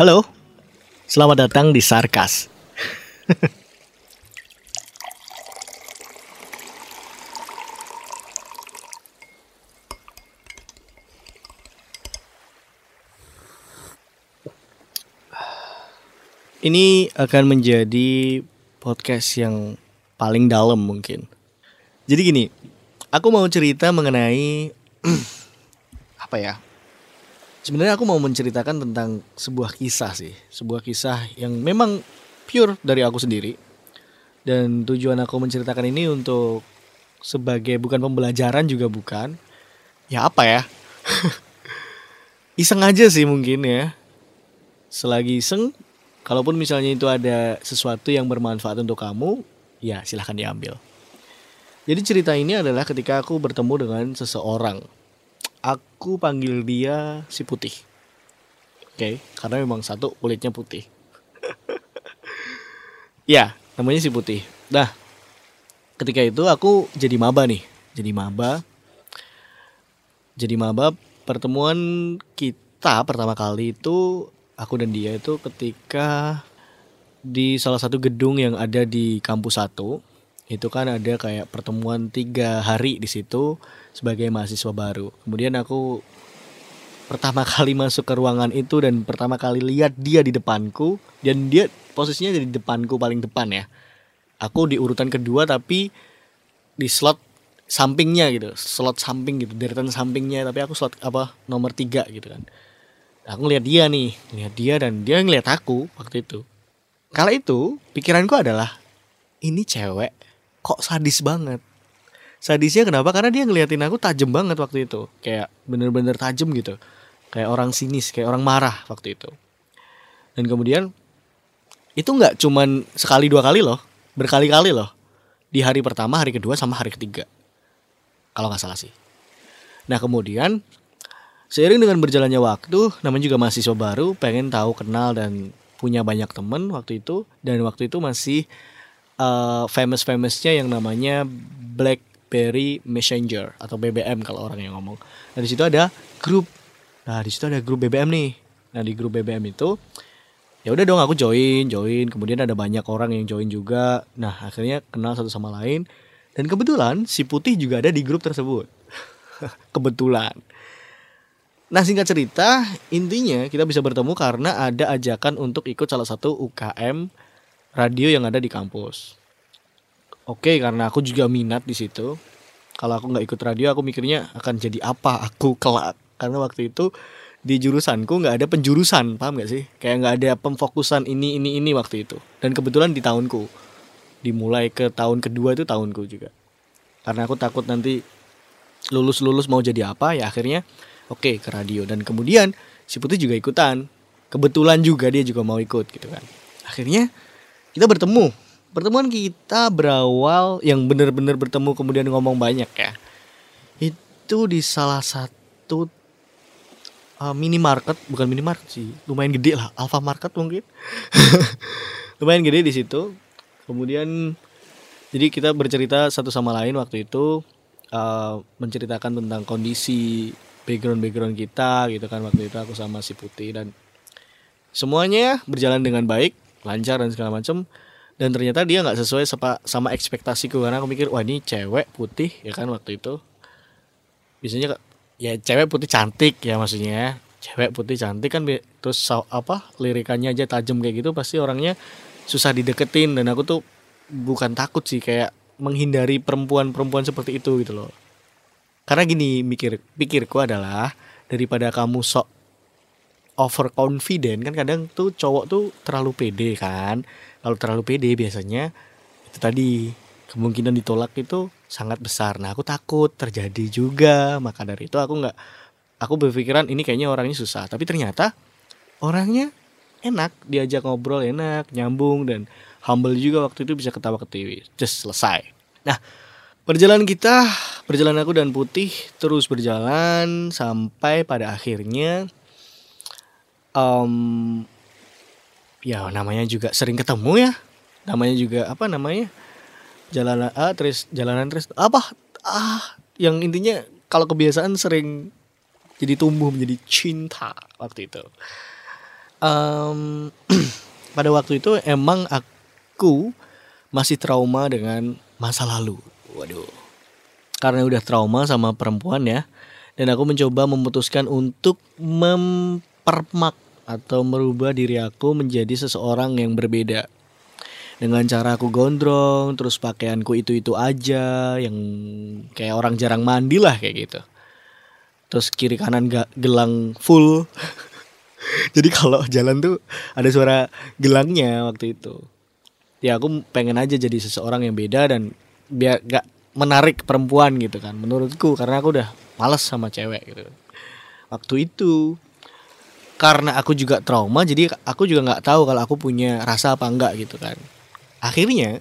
Halo, selamat datang di Sarkas. Ini akan menjadi podcast yang paling dalam mungkin. Jadi gini, aku mau cerita mengenai apa ya? Sebenarnya aku mau menceritakan tentang sebuah kisah sih, sebuah kisah yang memang pure dari aku sendiri. Dan tujuan aku menceritakan ini untuk sebagai bukan pembelajaran juga bukan. Ya apa ya? iseng aja sih mungkin ya. Selagi iseng, kalaupun misalnya itu ada sesuatu yang bermanfaat untuk kamu, ya silahkan diambil. Jadi cerita ini adalah ketika aku bertemu dengan seseorang aku panggil dia si putih. Oke, okay, karena memang satu kulitnya putih. ya, namanya si putih. Nah, ketika itu aku jadi maba nih, jadi maba. Jadi maba pertemuan kita pertama kali itu aku dan dia itu ketika di salah satu gedung yang ada di kampus satu itu kan ada kayak pertemuan tiga hari di situ sebagai mahasiswa baru. Kemudian aku pertama kali masuk ke ruangan itu dan pertama kali lihat dia di depanku dan dia posisinya di depanku paling depan ya. Aku di urutan kedua tapi di slot sampingnya gitu, slot samping gitu, deretan sampingnya tapi aku slot apa nomor tiga gitu kan. Aku ngeliat dia nih, ngeliat dia dan dia ngeliat aku waktu itu. Kala itu pikiranku adalah ini cewek kok sadis banget. Sadisnya kenapa? Karena dia ngeliatin aku tajam banget waktu itu. Kayak bener-bener tajam gitu. Kayak orang sinis kayak orang marah waktu itu. Dan kemudian itu nggak cuman sekali dua kali loh. Berkali-kali loh. Di hari pertama hari kedua sama hari ketiga. Kalau nggak salah sih. Nah kemudian seiring dengan berjalannya waktu namanya juga mahasiswa baru pengen tahu kenal dan punya banyak temen waktu itu. Dan waktu itu masih uh, famous famousnya yang namanya Black BlackBerry Messenger atau BBM kalau orang yang ngomong. Nah di situ ada grup. Nah di situ ada grup BBM nih. Nah di grup BBM itu ya udah dong aku join, join. Kemudian ada banyak orang yang join juga. Nah akhirnya kenal satu sama lain. Dan kebetulan si Putih juga ada di grup tersebut. kebetulan. Nah singkat cerita intinya kita bisa bertemu karena ada ajakan untuk ikut salah satu UKM radio yang ada di kampus. Oke okay, karena aku juga minat di situ. Kalau aku nggak ikut radio aku mikirnya akan jadi apa? Aku kelak. Karena waktu itu di jurusanku nggak ada penjurusan paham nggak sih? Kayak nggak ada pemfokusan ini ini ini waktu itu. Dan kebetulan di tahunku. Dimulai ke tahun kedua itu tahunku juga. Karena aku takut nanti lulus lulus mau jadi apa ya akhirnya oke okay, ke radio. Dan kemudian si putih juga ikutan. Kebetulan juga dia juga mau ikut gitu kan. Akhirnya kita bertemu. Pertemuan kita berawal yang benar-benar bertemu kemudian ngomong banyak ya. Itu di salah satu uh, minimarket. Bukan minimarket sih lumayan gede lah. Alfa Market mungkin. Lumayan gede di situ. Kemudian jadi kita bercerita satu sama lain waktu itu uh, menceritakan tentang kondisi background background kita gitu kan waktu itu aku sama si Putih. Dan semuanya berjalan dengan baik lancar dan segala macam dan ternyata dia nggak sesuai sama, sama ekspektasiku karena aku mikir wah ini cewek putih ya kan waktu itu. Biasanya ya cewek putih cantik ya maksudnya. Cewek putih cantik kan terus apa lirikannya aja tajam kayak gitu pasti orangnya susah dideketin. Dan aku tuh bukan takut sih kayak menghindari perempuan-perempuan seperti itu gitu loh. Karena gini mikir pikirku adalah daripada kamu sok overconfident kan kadang tuh cowok tuh terlalu pede kan kalau terlalu pede biasanya itu tadi kemungkinan ditolak itu sangat besar. Nah aku takut terjadi juga. Maka dari itu aku nggak, aku berpikiran ini kayaknya orangnya susah. Tapi ternyata orangnya enak, diajak ngobrol enak, nyambung dan humble juga waktu itu bisa ketawa ketiwi. Just selesai. Nah perjalanan kita, perjalanan aku dan Putih terus berjalan sampai pada akhirnya um, ya namanya juga sering ketemu ya namanya juga apa namanya jalanan ah terus jalanan terus apa ah yang intinya kalau kebiasaan sering jadi tumbuh menjadi cinta waktu itu um, pada waktu itu emang aku masih trauma dengan masa lalu. Waduh. Karena udah trauma sama perempuan ya. Dan aku mencoba memutuskan untuk mempermak atau merubah diri aku menjadi seseorang yang berbeda. Dengan cara aku gondrong, terus pakaianku itu-itu aja, yang kayak orang jarang mandi lah kayak gitu. Terus kiri kanan gak gelang full. Jadi kalau jalan tuh ada suara gelangnya waktu itu. Ya aku pengen aja jadi seseorang yang beda dan biar gak menarik perempuan gitu kan menurutku karena aku udah males sama cewek gitu. Waktu itu karena aku juga trauma jadi aku juga nggak tahu kalau aku punya rasa apa enggak gitu kan. Akhirnya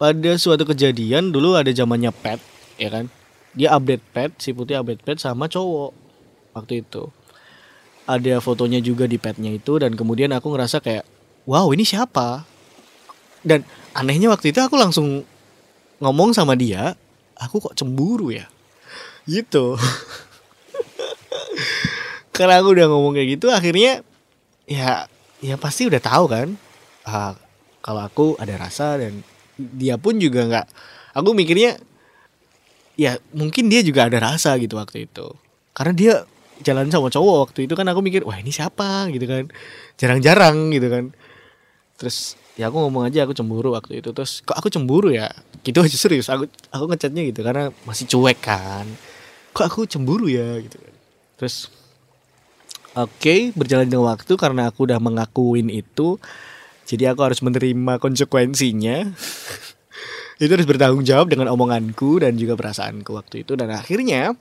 pada suatu kejadian dulu ada zamannya pet ya kan. Dia update pet, si putih update pet sama cowok waktu itu ada fotonya juga di petnya itu dan kemudian aku ngerasa kayak wow ini siapa dan anehnya waktu itu aku langsung ngomong sama dia aku kok cemburu ya gitu karena aku udah ngomong kayak gitu akhirnya ya ya pasti udah tahu kan uh, kalau aku ada rasa dan dia pun juga nggak aku mikirnya ya mungkin dia juga ada rasa gitu waktu itu. Karena dia jalan sama cowok waktu itu kan aku mikir wah ini siapa? gitu kan. Jarang-jarang gitu kan. Terus ya aku ngomong aja aku cemburu waktu itu. Terus kok aku cemburu ya? Gitu aja serius. Aku aku ngechatnya gitu karena masih cuek kan. Kok aku cemburu ya? gitu kan. Terus oke okay, berjalan dengan waktu karena aku udah mengakuin itu jadi aku harus menerima konsekuensinya itu harus bertanggung jawab dengan omonganku dan juga perasaanku waktu itu dan akhirnya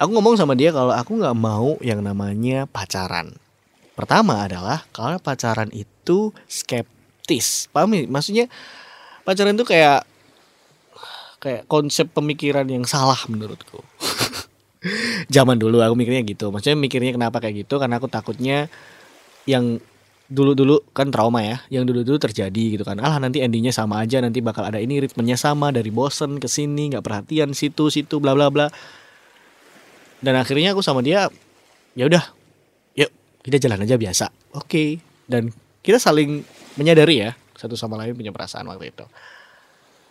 aku ngomong sama dia kalau aku nggak mau yang namanya pacaran. Pertama adalah kalau pacaran itu skeptis. Paham nih? Maksudnya pacaran itu kayak kayak konsep pemikiran yang salah menurutku. Zaman dulu aku mikirnya gitu. Maksudnya mikirnya kenapa kayak gitu? Karena aku takutnya yang dulu-dulu kan trauma ya, yang dulu-dulu terjadi gitu kan. Alah nanti endingnya sama aja, nanti bakal ada ini ritmenya sama dari bosen ke sini, nggak perhatian situ situ bla bla bla dan akhirnya aku sama dia ya udah yuk kita jalan aja biasa oke okay. dan kita saling menyadari ya satu sama lain punya perasaan waktu itu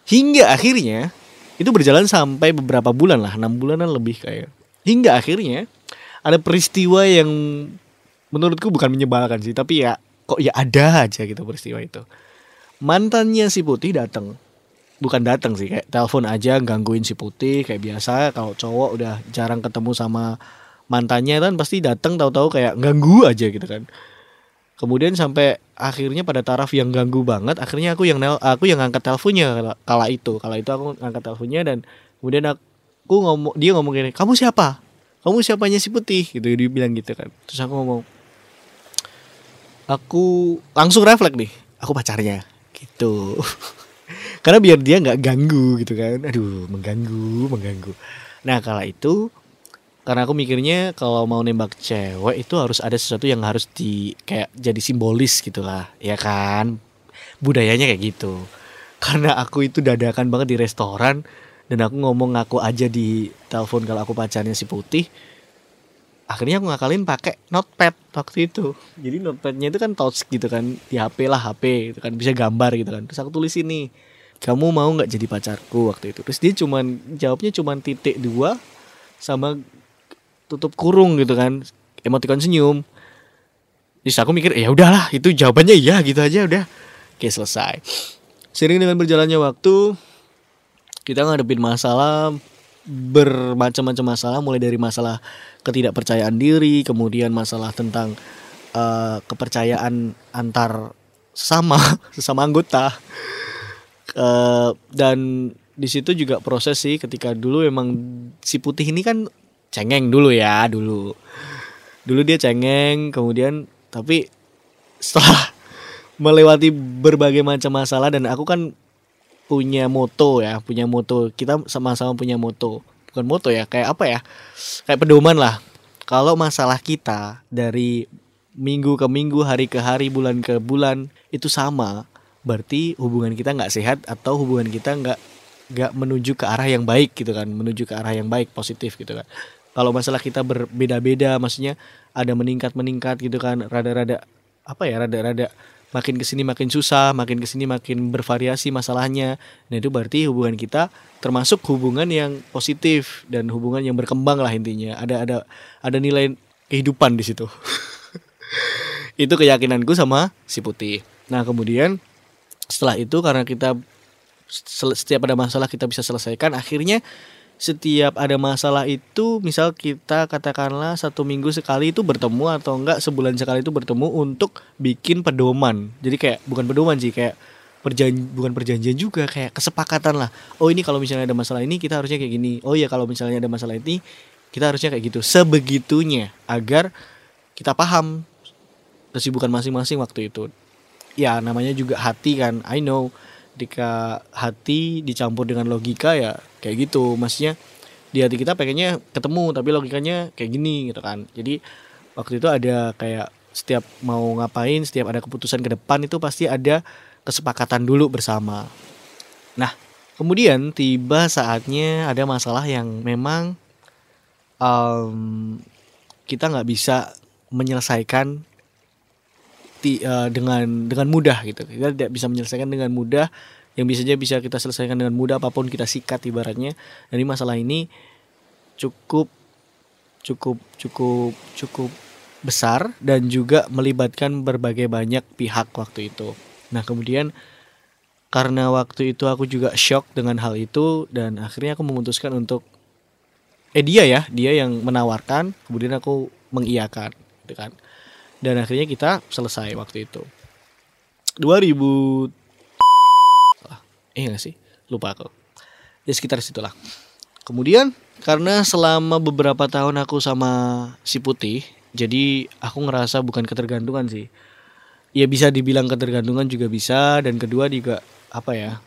hingga akhirnya itu berjalan sampai beberapa bulan lah enam bulanan lebih kayak hingga akhirnya ada peristiwa yang menurutku bukan menyebalkan sih tapi ya kok ya ada aja gitu peristiwa itu. Mantannya si putih datang bukan datang sih kayak telepon aja gangguin si putih kayak biasa kalau cowok udah jarang ketemu sama mantannya kan pasti datang tahu-tahu kayak ganggu aja gitu kan. Kemudian sampai akhirnya pada taraf yang ganggu banget akhirnya aku yang aku yang ngangkat teleponnya kala itu. Kala itu aku ngangkat teleponnya dan kemudian aku ngomong dia ngomong gini kamu siapa? Kamu siapanya si putih? Gitu dia bilang gitu kan. Terus aku ngomong aku langsung refleks nih aku pacarnya. Gitu. Karena biar dia nggak ganggu gitu kan. Aduh mengganggu mengganggu. Nah kala itu karena aku mikirnya kalau mau nembak cewek itu harus ada sesuatu yang harus di kayak jadi simbolis gitu lah ya kan? Budayanya kayak gitu. Karena aku itu dadakan banget di restoran dan aku ngomong ngaku aja di telepon kalau aku pacarnya si putih akhirnya aku ngakalin pakai notepad waktu itu. Jadi notepadnya itu kan touch gitu kan di HP lah HP itu kan bisa gambar gitu kan. Terus aku tulis ini kamu mau nggak jadi pacarku? waktu itu. Terus dia cuman jawabnya cuman titik dua sama tutup kurung gitu kan emoticon senyum. Terus aku mikir ya udahlah itu jawabannya iya gitu aja udah. Oke selesai. Sering dengan berjalannya waktu kita ngadepin masalah bermacam-macam masalah mulai dari masalah ketidakpercayaan diri kemudian masalah tentang uh, kepercayaan antar sesama sesama anggota. Uh, dan di situ juga proses sih ketika dulu emang si putih ini kan cengeng dulu ya dulu. Dulu dia cengeng kemudian tapi setelah melewati berbagai macam masalah dan aku kan punya moto ya punya moto. Kita sama-sama punya moto. Bukan moto ya kayak apa ya? Kayak pedoman lah. Kalau masalah kita dari minggu ke minggu hari ke hari bulan ke bulan itu sama. Berarti hubungan kita nggak sehat atau hubungan kita nggak nggak menuju ke arah yang baik gitu kan. Menuju ke arah yang baik positif gitu kan. Kalau masalah kita berbeda-beda maksudnya ada meningkat-meningkat gitu kan rada-rada apa ya rada-rada makin ke sini makin susah makin ke sini makin bervariasi masalahnya. Nah itu berarti hubungan kita termasuk hubungan yang positif dan hubungan yang berkembang lah intinya. Ada ada ada nilai kehidupan di situ. Itu keyakinanku sama si putih. Nah kemudian setelah itu karena kita setiap ada masalah kita bisa selesaikan akhirnya setiap ada masalah itu misal kita katakanlah satu minggu sekali itu bertemu atau enggak sebulan sekali itu bertemu untuk bikin pedoman. Jadi kayak bukan pedoman sih kayak perjanjian bukan perjanjian juga kayak kesepakatan lah. Oh ini kalau misalnya ada masalah ini kita harusnya kayak gini. Oh ya kalau misalnya ada masalah ini kita harusnya kayak gitu. Sebegitunya agar kita paham kesibukan masing-masing waktu itu. Ya namanya juga hati kan I know ketika hati dicampur dengan logika ya kayak gitu. Maksudnya di hati kita pengennya ketemu tapi logikanya kayak gini gitu kan. Jadi waktu itu ada kayak setiap mau ngapain setiap ada keputusan ke depan itu pasti ada kesepakatan dulu bersama. Nah kemudian tiba saatnya ada masalah yang memang um, kita nggak bisa menyelesaikan ti, uh, dengan dengan mudah gitu. Kita tidak bisa menyelesaikan dengan mudah. Yang biasanya bisa kita selesaikan dengan mudah apa pun kita sikat ibaratnya. Jadi masalah ini cukup cukup cukup cukup besar dan juga melibatkan berbagai banyak pihak waktu itu. Nah kemudian karena waktu itu aku juga shock dengan hal itu dan akhirnya aku memutuskan untuk eh dia ya dia yang menawarkan kemudian aku mengiyakan gitu kan dan akhirnya kita selesai waktu itu. 2000 eh gak sih? Lupa aku. Ya sekitar situlah. Kemudian karena selama beberapa tahun aku sama si putih jadi aku ngerasa bukan ketergantungan sih. Ya bisa dibilang ketergantungan juga bisa dan kedua juga apa ya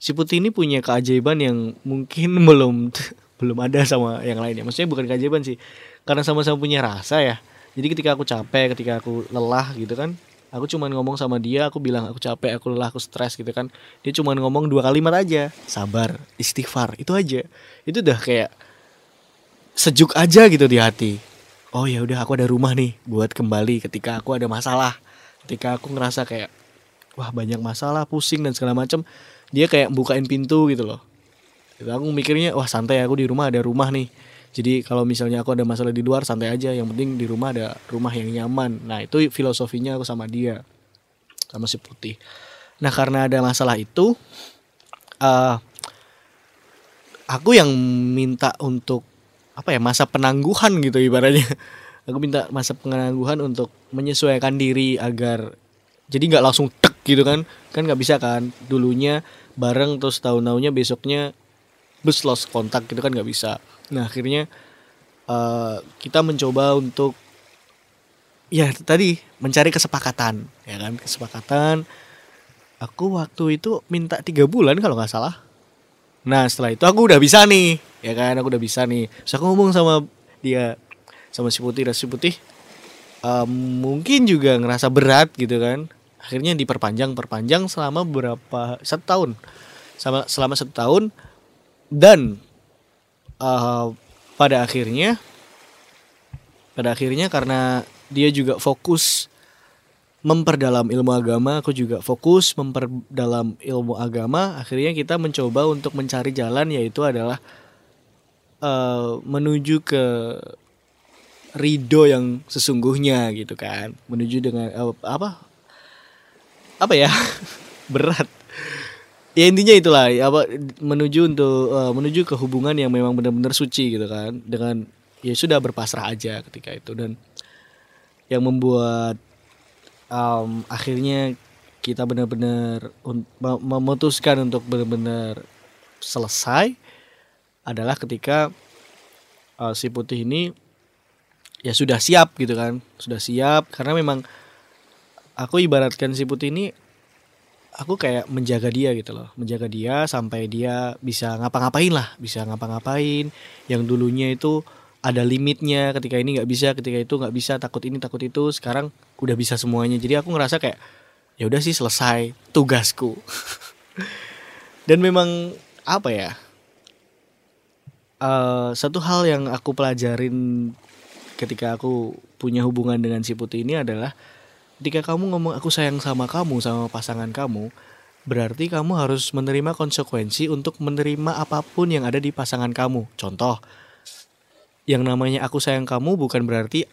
si putih ini punya keajaiban yang mungkin belum belum ada sama yang lainnya. Maksudnya bukan keajaiban sih karena sama-sama punya rasa ya jadi ketika aku capek ketika aku lelah gitu kan aku cuma ngomong sama dia aku bilang aku capek aku lelah aku stres gitu kan. Dia cuma ngomong dua kalimat aja sabar istighfar itu aja. Itu udah kayak sejuk aja gitu di hati. Oh ya udah aku ada rumah nih buat kembali ketika aku ada masalah. Ketika aku ngerasa kayak wah banyak masalah pusing dan segala macam dia kayak bukain pintu gitu loh. Aku mikirnya wah santai aku di rumah ada rumah nih jadi kalau misalnya aku ada masalah di luar santai aja, yang penting di rumah ada rumah yang nyaman. Nah, itu filosofinya aku sama dia. Sama si Putih. Nah, karena ada masalah itu uh, aku yang minta untuk apa ya, masa penangguhan gitu ibaratnya. Aku minta masa penangguhan untuk menyesuaikan diri agar jadi nggak langsung tek gitu kan kan nggak bisa kan dulunya bareng terus tahun-tahunnya besoknya bus lost kontak gitu kan nggak bisa nah akhirnya uh, kita mencoba untuk ya tadi mencari kesepakatan ya kan? Kesepakatan aku waktu itu minta tiga bulan kalau nggak salah. Nah setelah itu aku udah bisa nih ya kan? Aku udah bisa nih. So aku ngomong sama dia sama si putih dan si putih um, mungkin juga ngerasa berat gitu kan? Akhirnya diperpanjang perpanjang selama beberapa satu tahun. Sama selama satu tahun dan uh, pada akhirnya pada akhirnya karena dia juga fokus memperdalam ilmu agama aku juga fokus memperdalam ilmu agama akhirnya kita mencoba untuk mencari jalan yaitu adalah uh, menuju ke ridho yang sesungguhnya gitu kan. Menuju dengan uh, apa? Apa ya? Berat ya intinya itulah ya, apa menuju untuk uh, menuju ke hubungan yang memang benar-benar suci gitu kan. Dengan ya sudah berpasrah aja ketika itu. Dan yang membuat um, akhirnya kita benar-benar memutuskan untuk benar-benar selesai adalah ketika uh, si putih ini ya sudah siap gitu kan. Sudah siap karena memang aku ibaratkan si putih ini aku kayak menjaga dia gitu loh. Menjaga dia sampai dia bisa ngapa-ngapain lah. Bisa ngapa-ngapain. Yang dulunya itu ada limitnya. Ketika ini nggak bisa ketika itu nggak bisa takut ini takut itu. Sekarang udah bisa semuanya. Jadi aku ngerasa kayak ya udah sih selesai tugasku. Dan memang apa ya uh, satu hal yang aku pelajarin ketika aku punya hubungan dengan si putih ini adalah ketika kamu ngomong aku sayang sama kamu sama pasangan kamu berarti kamu harus menerima konsekuensi untuk menerima apa pun yang ada di pasangan kamu. Contoh yang namanya aku sayang kamu bukan berarti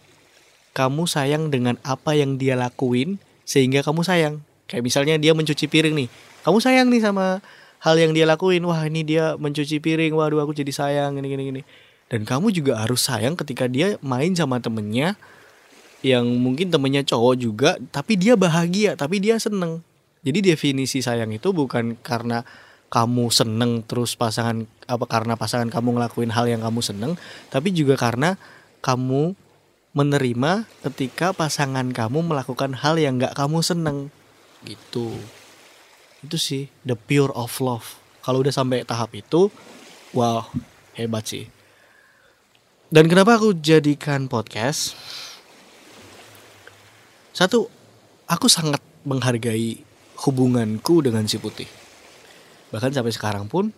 kamu sayang dengan apa yang dia lakuin sehingga kamu sayang. Kayak misalnya dia mencuci piring nih. Kamu sayang nih sama hal yang dia lakuin. Wah ini dia mencuci piring. Waduh aku jadi sayang. Gini gini gini. Dan kamu juga harus sayang ketika dia main sama temennya yang mungkin temennya cowok juga tapi dia bahagia tapi dia seneng. Jadi definisi sayang itu bukan karena kamu seneng terus pasangan apa karena pasangan kamu ngelakuin hal yang kamu seneng tapi juga karena kamu menerima ketika pasangan kamu melakukan hal yang gak kamu seneng. Gitu. Itu sih the pure of love. Kalau udah sampai tahap itu wow hebat sih. Dan kenapa aku jadikan podcast satu aku sangat menghargai hubunganku dengan si putih. Bahkan sampai sekarang pun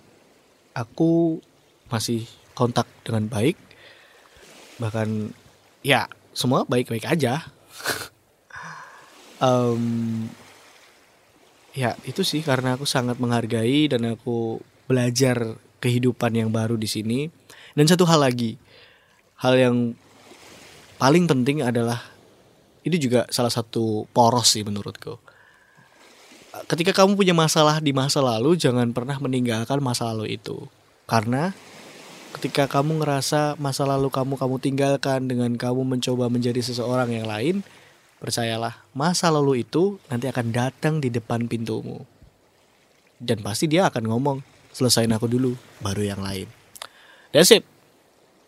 aku masih kontak dengan baik. Bahkan ya semua baik-baik aja. Um, ya itu sih karena aku sangat menghargai dan aku belajar kehidupan yang baru di sini. Dan satu hal lagi hal yang paling penting adalah ini juga salah satu poros sih menurutku. Ketika kamu punya masalah di masa lalu, jangan pernah meninggalkan masa lalu itu. Karena ketika kamu ngerasa masa lalu kamu kamu tinggalkan dengan kamu mencoba menjadi seseorang yang lain, percayalah, masa lalu itu nanti akan datang di depan pintumu. Dan pasti dia akan ngomong, "Selesain aku dulu, baru yang lain." That's it.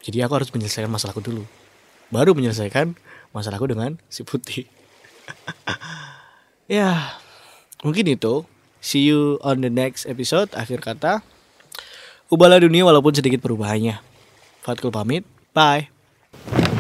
Jadi aku harus menyelesaikan masalahku dulu. Baru menyelesaikan masalahku dengan si putih. ya, mungkin itu. See you on the next episode. Akhir kata, ubahlah dunia walaupun sedikit perubahannya. Fatkul pamit. Bye.